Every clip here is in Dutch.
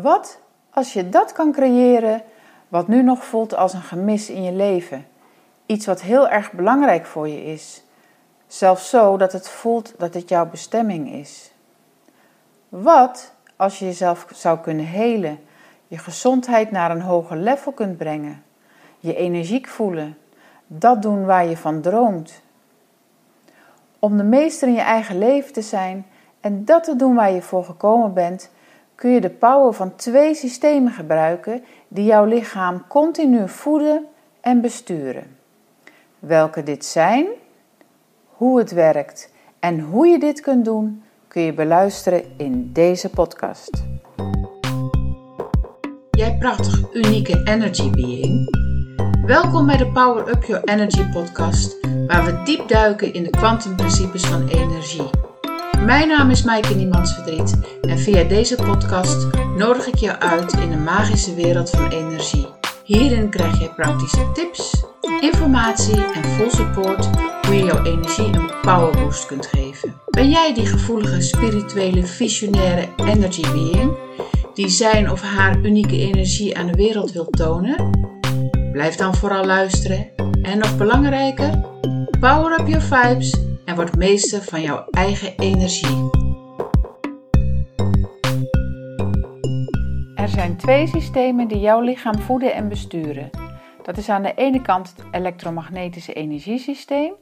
Wat als je dat kan creëren wat nu nog voelt als een gemis in je leven? Iets wat heel erg belangrijk voor je is. Zelfs zo dat het voelt dat het jouw bestemming is. Wat als je jezelf zou kunnen helen, je gezondheid naar een hoger level kunt brengen, je energiek voelen, dat doen waar je van droomt. Om de meester in je eigen leven te zijn en dat te doen waar je voor gekomen bent, kun je de power van twee systemen gebruiken die jouw lichaam continu voeden en besturen. Welke dit zijn, hoe het werkt en hoe je dit kunt doen, kun je beluisteren in deze podcast. Jij prachtig unieke energy being. Welkom bij de Power Up Your Energy podcast, waar we diep duiken in de kwantumprincipes van energie. Mijn naam is Maaike Niemandsverdriet en via deze podcast nodig ik je uit in de magische wereld van energie. Hierin krijg je praktische tips, informatie en full support hoe je jouw energie een powerboost kunt geven. Ben jij die gevoelige, spirituele, visionaire energy being die zijn of haar unieke energie aan de wereld wil tonen? Blijf dan vooral luisteren en nog belangrijker, power up your vibes en word meester van jouw eigen energie. Er zijn twee systemen die jouw lichaam voeden en besturen. Dat is aan de ene kant het elektromagnetische energiesysteem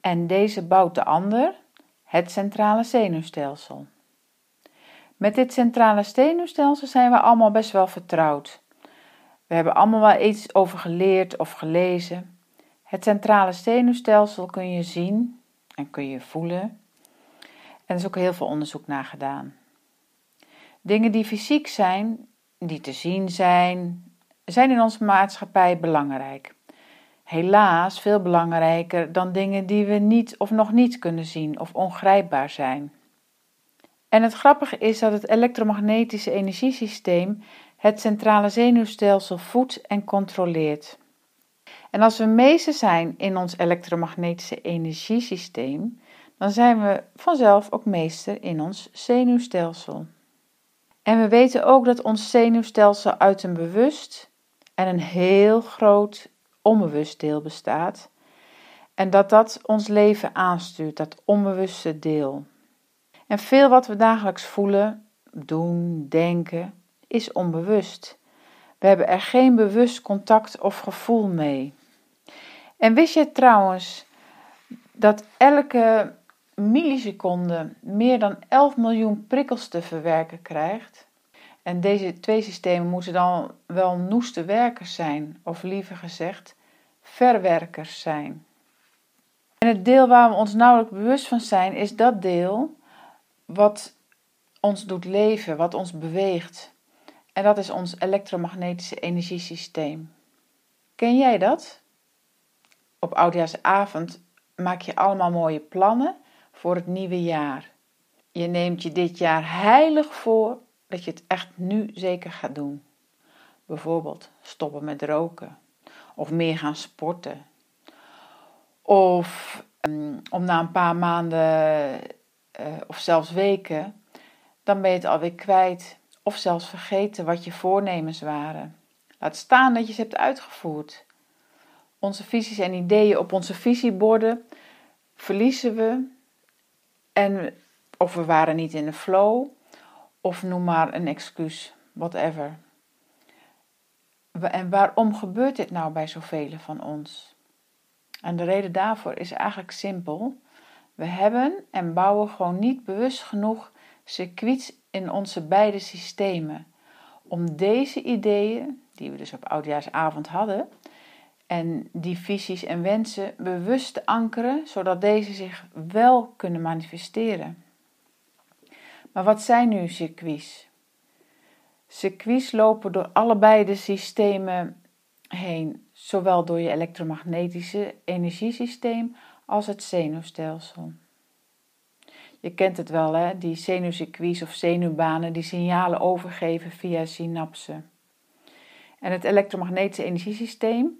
en deze bouwt de ander, het centrale zenuwstelsel. Met dit centrale zenuwstelsel zijn we allemaal best wel vertrouwd. We hebben allemaal wel iets over geleerd of gelezen. Het centrale zenuwstelsel kun je zien kun je voelen. En er is ook heel veel onderzoek naar gedaan. Dingen die fysiek zijn, die te zien zijn, zijn in onze maatschappij belangrijk. Helaas veel belangrijker dan dingen die we niet of nog niet kunnen zien of ongrijpbaar zijn. En het grappige is dat het elektromagnetische energiesysteem het centrale zenuwstelsel voedt en controleert. En als we meester zijn in ons elektromagnetische energiesysteem, dan zijn we vanzelf ook meester in ons zenuwstelsel. En we weten ook dat ons zenuwstelsel uit een bewust en een heel groot onbewust deel bestaat. En dat dat ons leven aanstuurt, dat onbewuste deel. En veel wat we dagelijks voelen, doen, denken, is onbewust. We hebben er geen bewust contact of gevoel mee. En wist je trouwens dat elke milliseconde meer dan 11 miljoen prikkels te verwerken krijgt? En deze twee systemen moeten dan wel noeste werkers zijn, of liever gezegd, verwerkers zijn. En het deel waar we ons nauwelijks bewust van zijn, is dat deel wat ons doet leven, wat ons beweegt. En dat is ons elektromagnetische energiesysteem. Ken jij dat? Op oudjaarsavond maak je allemaal mooie plannen voor het nieuwe jaar. Je neemt je dit jaar heilig voor dat je het echt nu zeker gaat doen. Bijvoorbeeld stoppen met roken, of meer gaan sporten, of um, om na een paar maanden uh, of zelfs weken, dan ben je het alweer kwijt, of zelfs vergeten wat je voornemens waren. Laat staan dat je ze hebt uitgevoerd. Onze visies en ideeën op onze visieborden verliezen we. En of we waren niet in de flow, of noem maar een excuus, whatever. En waarom gebeurt dit nou bij zoveel van ons? En de reden daarvoor is eigenlijk simpel. We hebben en bouwen gewoon niet bewust genoeg circuits in onze beide systemen om deze ideeën, die we dus op oudjaarsavond hadden, en die visies en wensen bewust ankeren, zodat deze zich wel kunnen manifesteren. Maar wat zijn nu circuits? Circuits lopen door allebei de systemen heen, zowel door je elektromagnetische energiesysteem als het zenuwstelsel. Je kent het wel, hè? die zenuwcircuits of zenuwbanen die signalen overgeven via synapsen. En het elektromagnetische energiesysteem,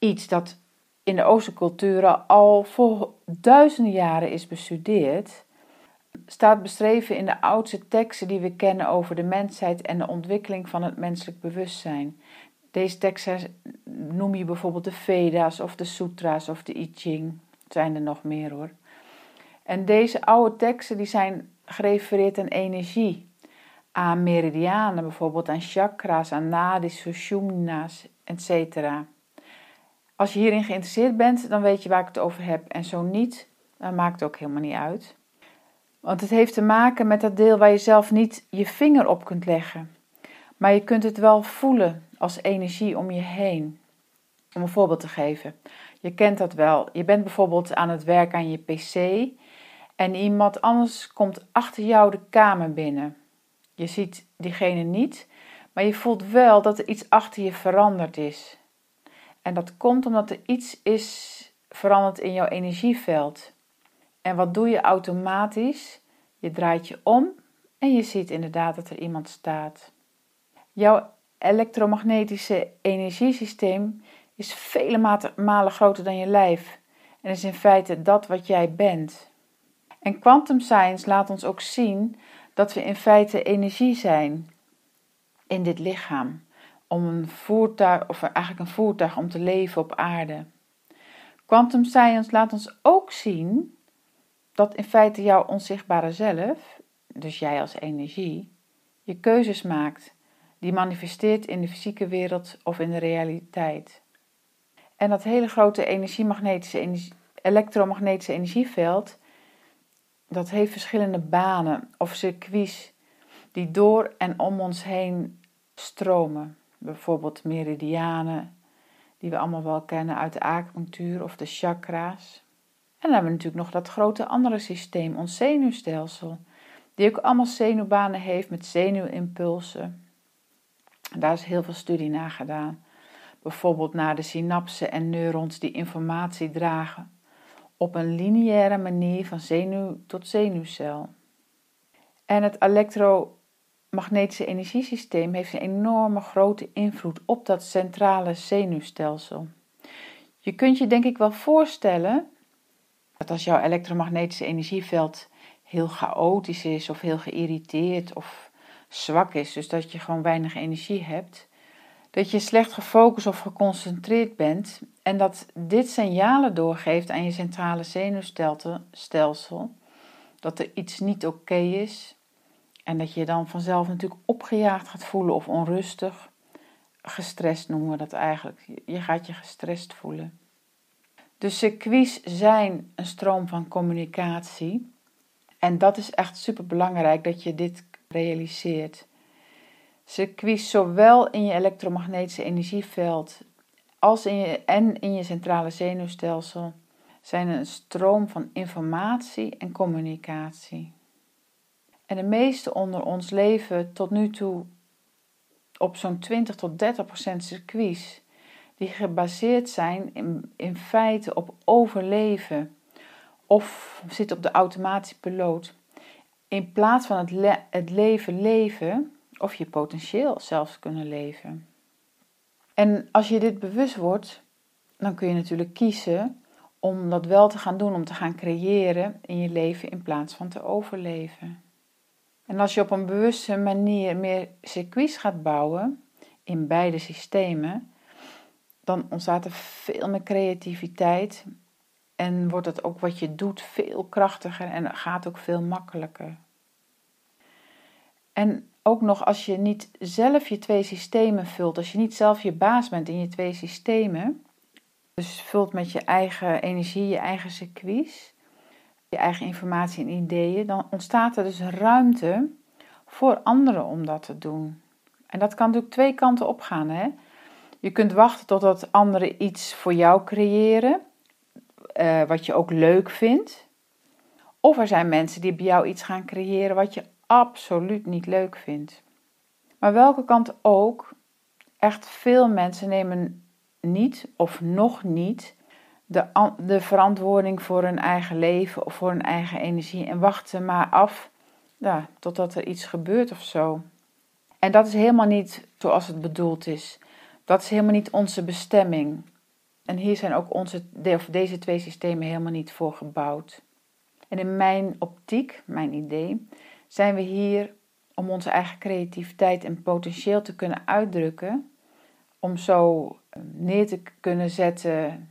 iets dat in de Oosterculturen al voor duizenden jaren is bestudeerd, staat beschreven in de oudste teksten die we kennen over de mensheid en de ontwikkeling van het menselijk bewustzijn. Deze teksten noem je bijvoorbeeld de Veda's of de Sutra's of de I Ching. Het zijn er nog meer hoor. En deze oude teksten die zijn gerefereerd aan energie, aan meridianen bijvoorbeeld, aan chakra's, aan nadis, sushumna's, etc. Als je hierin geïnteresseerd bent, dan weet je waar ik het over heb. En zo niet, dan maakt het ook helemaal niet uit. Want het heeft te maken met dat deel waar je zelf niet je vinger op kunt leggen. Maar je kunt het wel voelen als energie om je heen. Om een voorbeeld te geven. Je kent dat wel. Je bent bijvoorbeeld aan het werk aan je pc en iemand anders komt achter jou de kamer binnen. Je ziet diegene niet, maar je voelt wel dat er iets achter je veranderd is. En dat komt omdat er iets is veranderd in jouw energieveld. En wat doe je automatisch? Je draait je om en je ziet inderdaad dat er iemand staat. Jouw elektromagnetische energiesysteem is vele malen groter dan je lijf en is in feite dat wat jij bent. En quantum science laat ons ook zien dat we in feite energie zijn in dit lichaam om een voertuig, of eigenlijk een voertuig om te leven op aarde. Quantum science laat ons ook zien dat in feite jouw onzichtbare zelf, dus jij als energie, je keuzes maakt, die manifesteert in de fysieke wereld of in de realiteit. En dat hele grote energie, elektromagnetische energieveld, dat heeft verschillende banen of circuits die door en om ons heen stromen bijvoorbeeld meridianen, die we allemaal wel kennen uit de acupunctuur of de chakra's. En dan hebben we natuurlijk nog dat grote andere systeem, ons zenuwstelsel, die ook allemaal zenuwbanen heeft met zenuwimpulsen. Daar is heel veel studie naar gedaan. Bijvoorbeeld naar de synapsen en neurons die informatie dragen op een lineaire manier van zenuw tot zenuwcel. En het elektro magnetische energiesysteem heeft een enorme grote invloed op dat centrale zenuwstelsel. Je kunt je denk ik wel voorstellen dat als jouw elektromagnetische energieveld heel chaotisch is of heel geïrriteerd of zwak is, dus dat je gewoon weinig energie hebt, dat je slecht gefocust of geconcentreerd bent en dat dit signalen doorgeeft aan je centrale zenuwstelsel dat er iets niet oké is, en dat je dan vanzelf natuurlijk opgejaagd gaat voelen of onrustig. Gestrest noemen we dat eigenlijk. Je gaat je gestrest voelen. De circuits zijn een stroom van communicatie. En dat is echt super belangrijk dat je dit realiseert. Circuits, zowel in je elektromagnetische energieveld als in je, en in je centrale zenuwstelsel, zijn een stroom van informatie en communicatie. En de meeste onder ons leven tot nu toe op zo'n 20 tot 30 procent circuits, die gebaseerd zijn in, feite op overleven of zitten op de automatische piloot. In plaats van het, het leven leven of je potentieel zelfs kunnen leven. En als je dit bewust wordt, dan kun je natuurlijk kiezen om dat wel te gaan doen, om te gaan creëren in je leven in plaats van te overleven. En als je op een bewuste manier meer circuits gaat bouwen in beide systemen, dan ontstaat er veel meer creativiteit en wordt het ook wat je doet veel krachtiger en gaat ook veel makkelijker. En ook nog als je niet zelf je twee systemen vult, als je niet zelf je baas bent in je twee systemen, dus vult met je eigen energie, je eigen circuits, je eigen informatie en ideeën, dan ontstaat er dus ruimte voor anderen om dat te doen. En dat kan natuurlijk twee kanten opgaan. Hè? Je kunt wachten totdat anderen iets voor jou creëren, uh, wat je ook leuk vindt. Of er zijn mensen die bij jou iets gaan creëren wat je absoluut niet leuk vindt. Maar welke kant ook, echt veel mensen nemen niet of nog niet de, de verantwoording voor hun eigen leven of voor hun eigen energie en wachten maar af ja, totdat er iets gebeurt of zo. En dat is helemaal niet zoals het bedoeld is. Dat is helemaal niet onze bestemming. En hier zijn ook onze, deze twee systemen helemaal niet voor gebouwd. En in mijn optiek, mijn idee, zijn we hier om onze eigen creativiteit en potentieel te kunnen uitdrukken, om zo eh, neer te kunnen zetten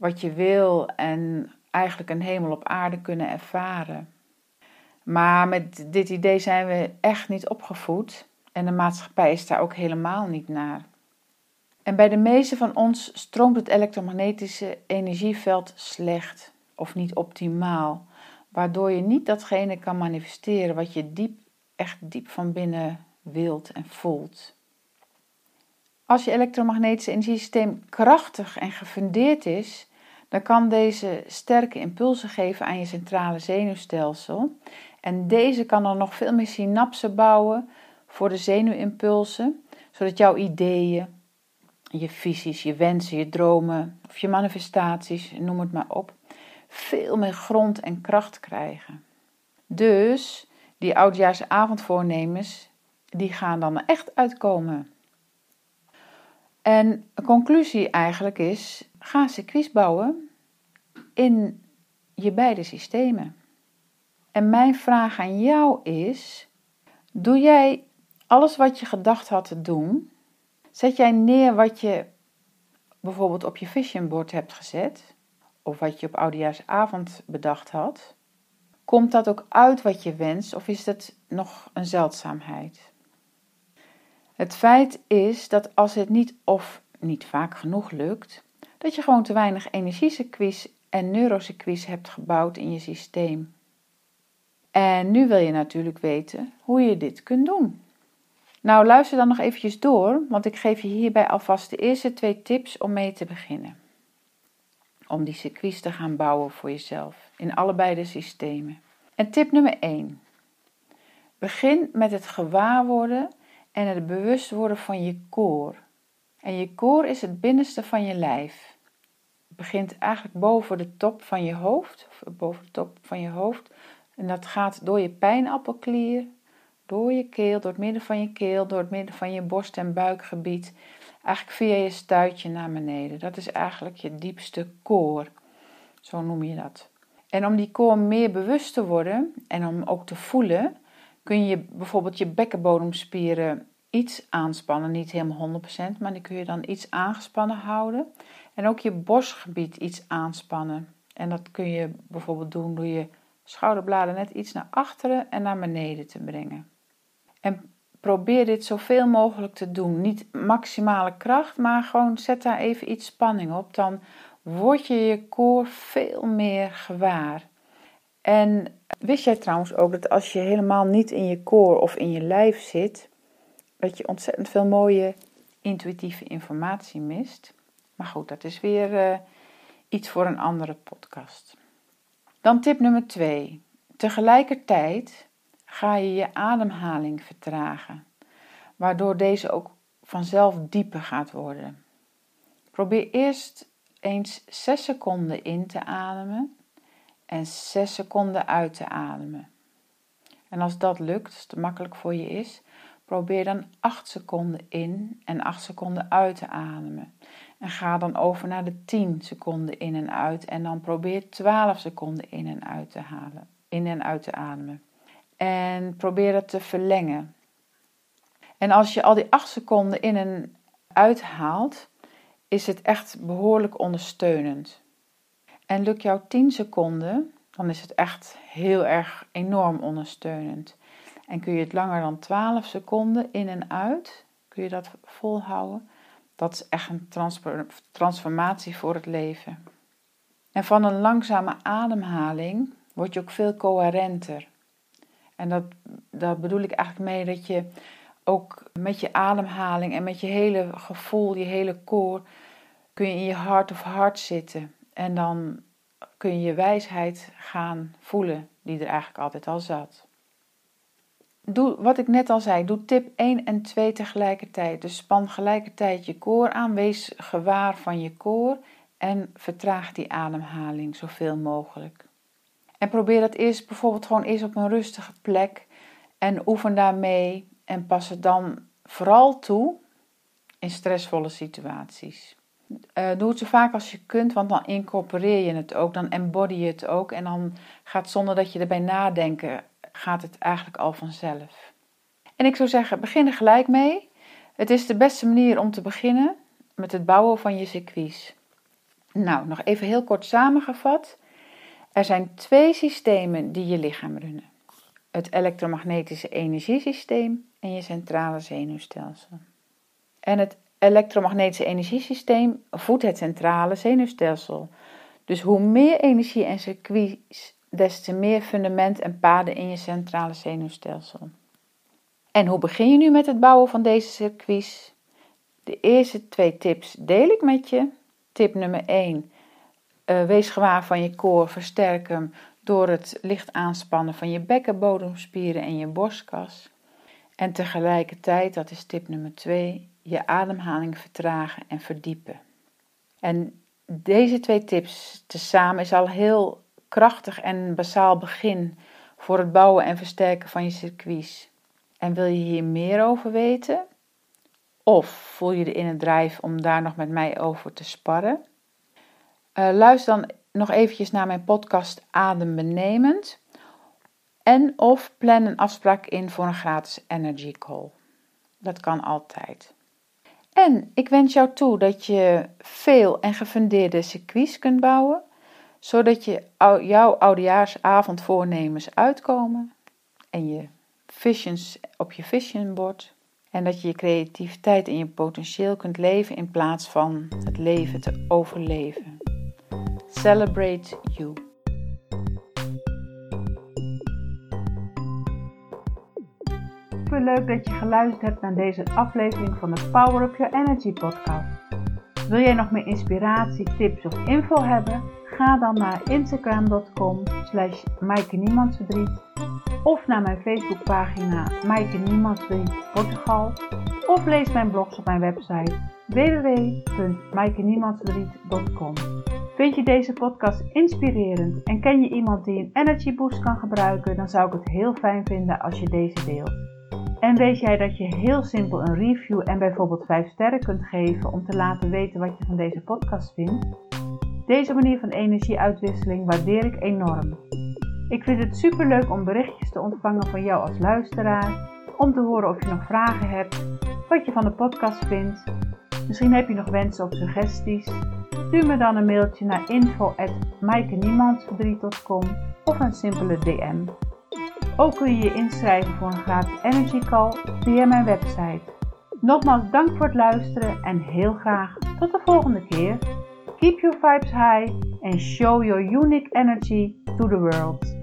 wat je wil en eigenlijk een hemel op aarde kunnen ervaren. Maar met dit idee zijn we echt niet opgevoed en de maatschappij is daar ook helemaal niet naar. En bij de meeste van ons stroomt het elektromagnetische energieveld slecht of niet optimaal, waardoor je niet datgene kan manifesteren wat je diep, echt diep van binnen wilt en voelt. Als je elektromagnetische energiesysteem krachtig en gefundeerd is, dan kan deze sterke impulsen geven aan je centrale zenuwstelsel. En deze kan dan nog veel meer synapsen bouwen voor de zenuwimpulsen, zodat jouw ideeën, je visies, je wensen, je dromen of je manifestaties, noem het maar op, veel meer grond en kracht krijgen. Dus die oudjaarsavondvoornemens, die gaan dan echt uitkomen. En een conclusie eigenlijk is: ga circuits bouwen in je beide systemen. En mijn vraag aan jou is: doe jij alles wat je gedacht had te doen? Zet jij neer wat je bijvoorbeeld op je vision board hebt gezet? Of wat je op oudejaarsavond bedacht had? Komt dat ook uit wat je wenst of is het nog een zeldzaamheid? Het feit is dat als het niet of niet vaak genoeg lukt, dat je gewoon te weinig energiecircuits en neurocircuits hebt gebouwd in je systeem. En nu wil je natuurlijk weten hoe je dit kunt doen. Nou, luister dan nog eventjes door, want ik geef je hierbij alvast de eerste twee tips om mee te beginnen. Om die circuits te gaan bouwen voor jezelf in allebei de systemen. En tip nummer 1. Begin met het gewaarworden en het bewust worden van je koor. En je koor is het binnenste van je lijf. Het begint eigenlijk boven de top van je hoofd, of boven de top van je hoofd. En dat gaat door je pijnappelklier, door je keel, door het midden van je keel, door het midden van je borst- en buikgebied. Eigenlijk via je stuitje naar beneden. Dat is eigenlijk je diepste koor. Zo noem je dat. En om die koor meer bewust te worden en om ook te voelen, kun je bijvoorbeeld je bekkenbodemspieren iets aanspannen. Niet helemaal 100%, maar die kun je dan iets aangespannen houden. En ook je borstgebied iets aanspannen. En dat kun je bijvoorbeeld doen door je schouderbladen net iets naar achteren en naar beneden te brengen. En probeer dit zoveel mogelijk te doen. Niet maximale kracht, maar gewoon zet daar even iets spanning op. Dan word je je koor veel meer gewaar. En wist jij trouwens ook dat als je helemaal niet in je koor of in je lijf zit, dat je ontzettend veel mooie intuïtieve informatie mist? Maar goed, dat is weer uh, iets voor een andere podcast. Dan tip nummer 2. Tegelijkertijd ga je je ademhaling vertragen, waardoor deze ook vanzelf dieper gaat worden. Probeer eerst eens 6 seconden in te ademen en 6 seconden uit te ademen. En als dat lukt, als het makkelijk voor je is, probeer dan 8 seconden in en 8 seconden uit te ademen. En ga dan over naar de 10 seconden in en uit en dan probeer 12 seconden in en uit te halen, in en uit te ademen. En probeer het te verlengen. En als je al die 8 seconden in en uit haalt, is het echt behoorlijk ondersteunend. En lukt jou 10 seconden, dan is het echt heel erg enorm ondersteunend. En kun je het langer dan 12 seconden in en uit, kun je dat volhouden, dat is echt een transformatie voor het leven. En van een langzame ademhaling word je ook veel coherenter. En dat, dat bedoel ik eigenlijk mee dat je ook met je ademhaling en met je hele gevoel, je hele koor, kun je in je hart of hart zitten. En dan kun je je wijsheid gaan voelen, die er eigenlijk altijd al zat. Doe wat ik net al zei, doe tip 1 en 2 tegelijkertijd. Dus span gelijkertijd je koor aan, wees gewaar van je koor en vertraag die ademhaling zoveel mogelijk. En probeer dat eerst bijvoorbeeld gewoon eerst op een rustige plek en oefen daarmee en pas het dan vooral toe in stressvolle situaties. Uh, doe het zo vaak als je kunt, want dan incorporeer je het ook, dan embody je het ook. En dan gaat zonder dat je erbij nadenken, gaat het eigenlijk al vanzelf. En ik zou zeggen, begin er gelijk mee. Het is de beste manier om te beginnen met het bouwen van je circuits. Nou, nog even heel kort samengevat. Er zijn twee systemen die je lichaam runnen: het elektromagnetische energiesysteem en je centrale zenuwstelsel. En het elektromagnetische energiesysteem voedt het centrale zenuwstelsel. Dus hoe meer energie en circuits, des te meer fundament en paden in je centrale zenuwstelsel. En hoe begin je nu met het bouwen van deze circuits? De eerste twee tips deel ik met je. Tip nummer 1. Uh, eh, wees gewaar van je koor, versterk hem door het licht aanspannen van je bekkenbodemspieren en je borstkas. En tegelijkertijd, dat is tip nummer 2, je ademhaling vertragen en verdiepen. En deze twee tips tezamen is al heel krachtig en basaal begin voor het bouwen en versterken van je circuits. En wil je hier meer over weten? Of voel je de in het drijf om daar nog met mij over te sparren? Uh, luister dan nog eventjes naar mijn podcast Adembenemend. En of plan een afspraak in voor een gratis energy call. Dat kan altijd. En ik wens jou toe dat je veel en gefundeerde circuits kunt bouwen, zodat je jouw oudejaarsavondvoornemens uitkomen en je visions op je visionbord. En dat je je creativiteit en je potentieel kunt leven in plaats van het leven te overleven. Celebrate you. Leuk dat je geluisterd hebt naar deze aflevering van de Power Up Your Energy podcast. Wil jij nog meer inspiratie, tips of info hebben? Ga dan naar instagram.com slash of naar mijn Facebookpagina Maaike Portugal of lees mijn blogs op mijn website www.maaikeniemandsvriend.com. Vind je deze podcast inspirerend en ken je iemand die een energy boost kan gebruiken, dan zou ik het heel fijn vinden als je deze deelt. En weet jij dat je heel simpel een review en bijvoorbeeld 5 sterren kunt geven om te laten weten wat je van deze podcast vindt? Deze manier van energieuitwisseling waardeer ik enorm. Ik vind het super leuk om berichtjes te ontvangen van jou als luisteraar, om te horen of je nog vragen hebt, wat je van de podcast vindt. Misschien heb je nog wensen of suggesties. Stuur me dan een mailtje naar info.maaikeniemandsverdriet.com of een simpele DM. Ook kun je je inschrijven voor een gratis energy call via mijn website. Nogmaals dank voor het luisteren en heel graag tot de volgende keer. Keep your vibes high and show your unique energy to the world.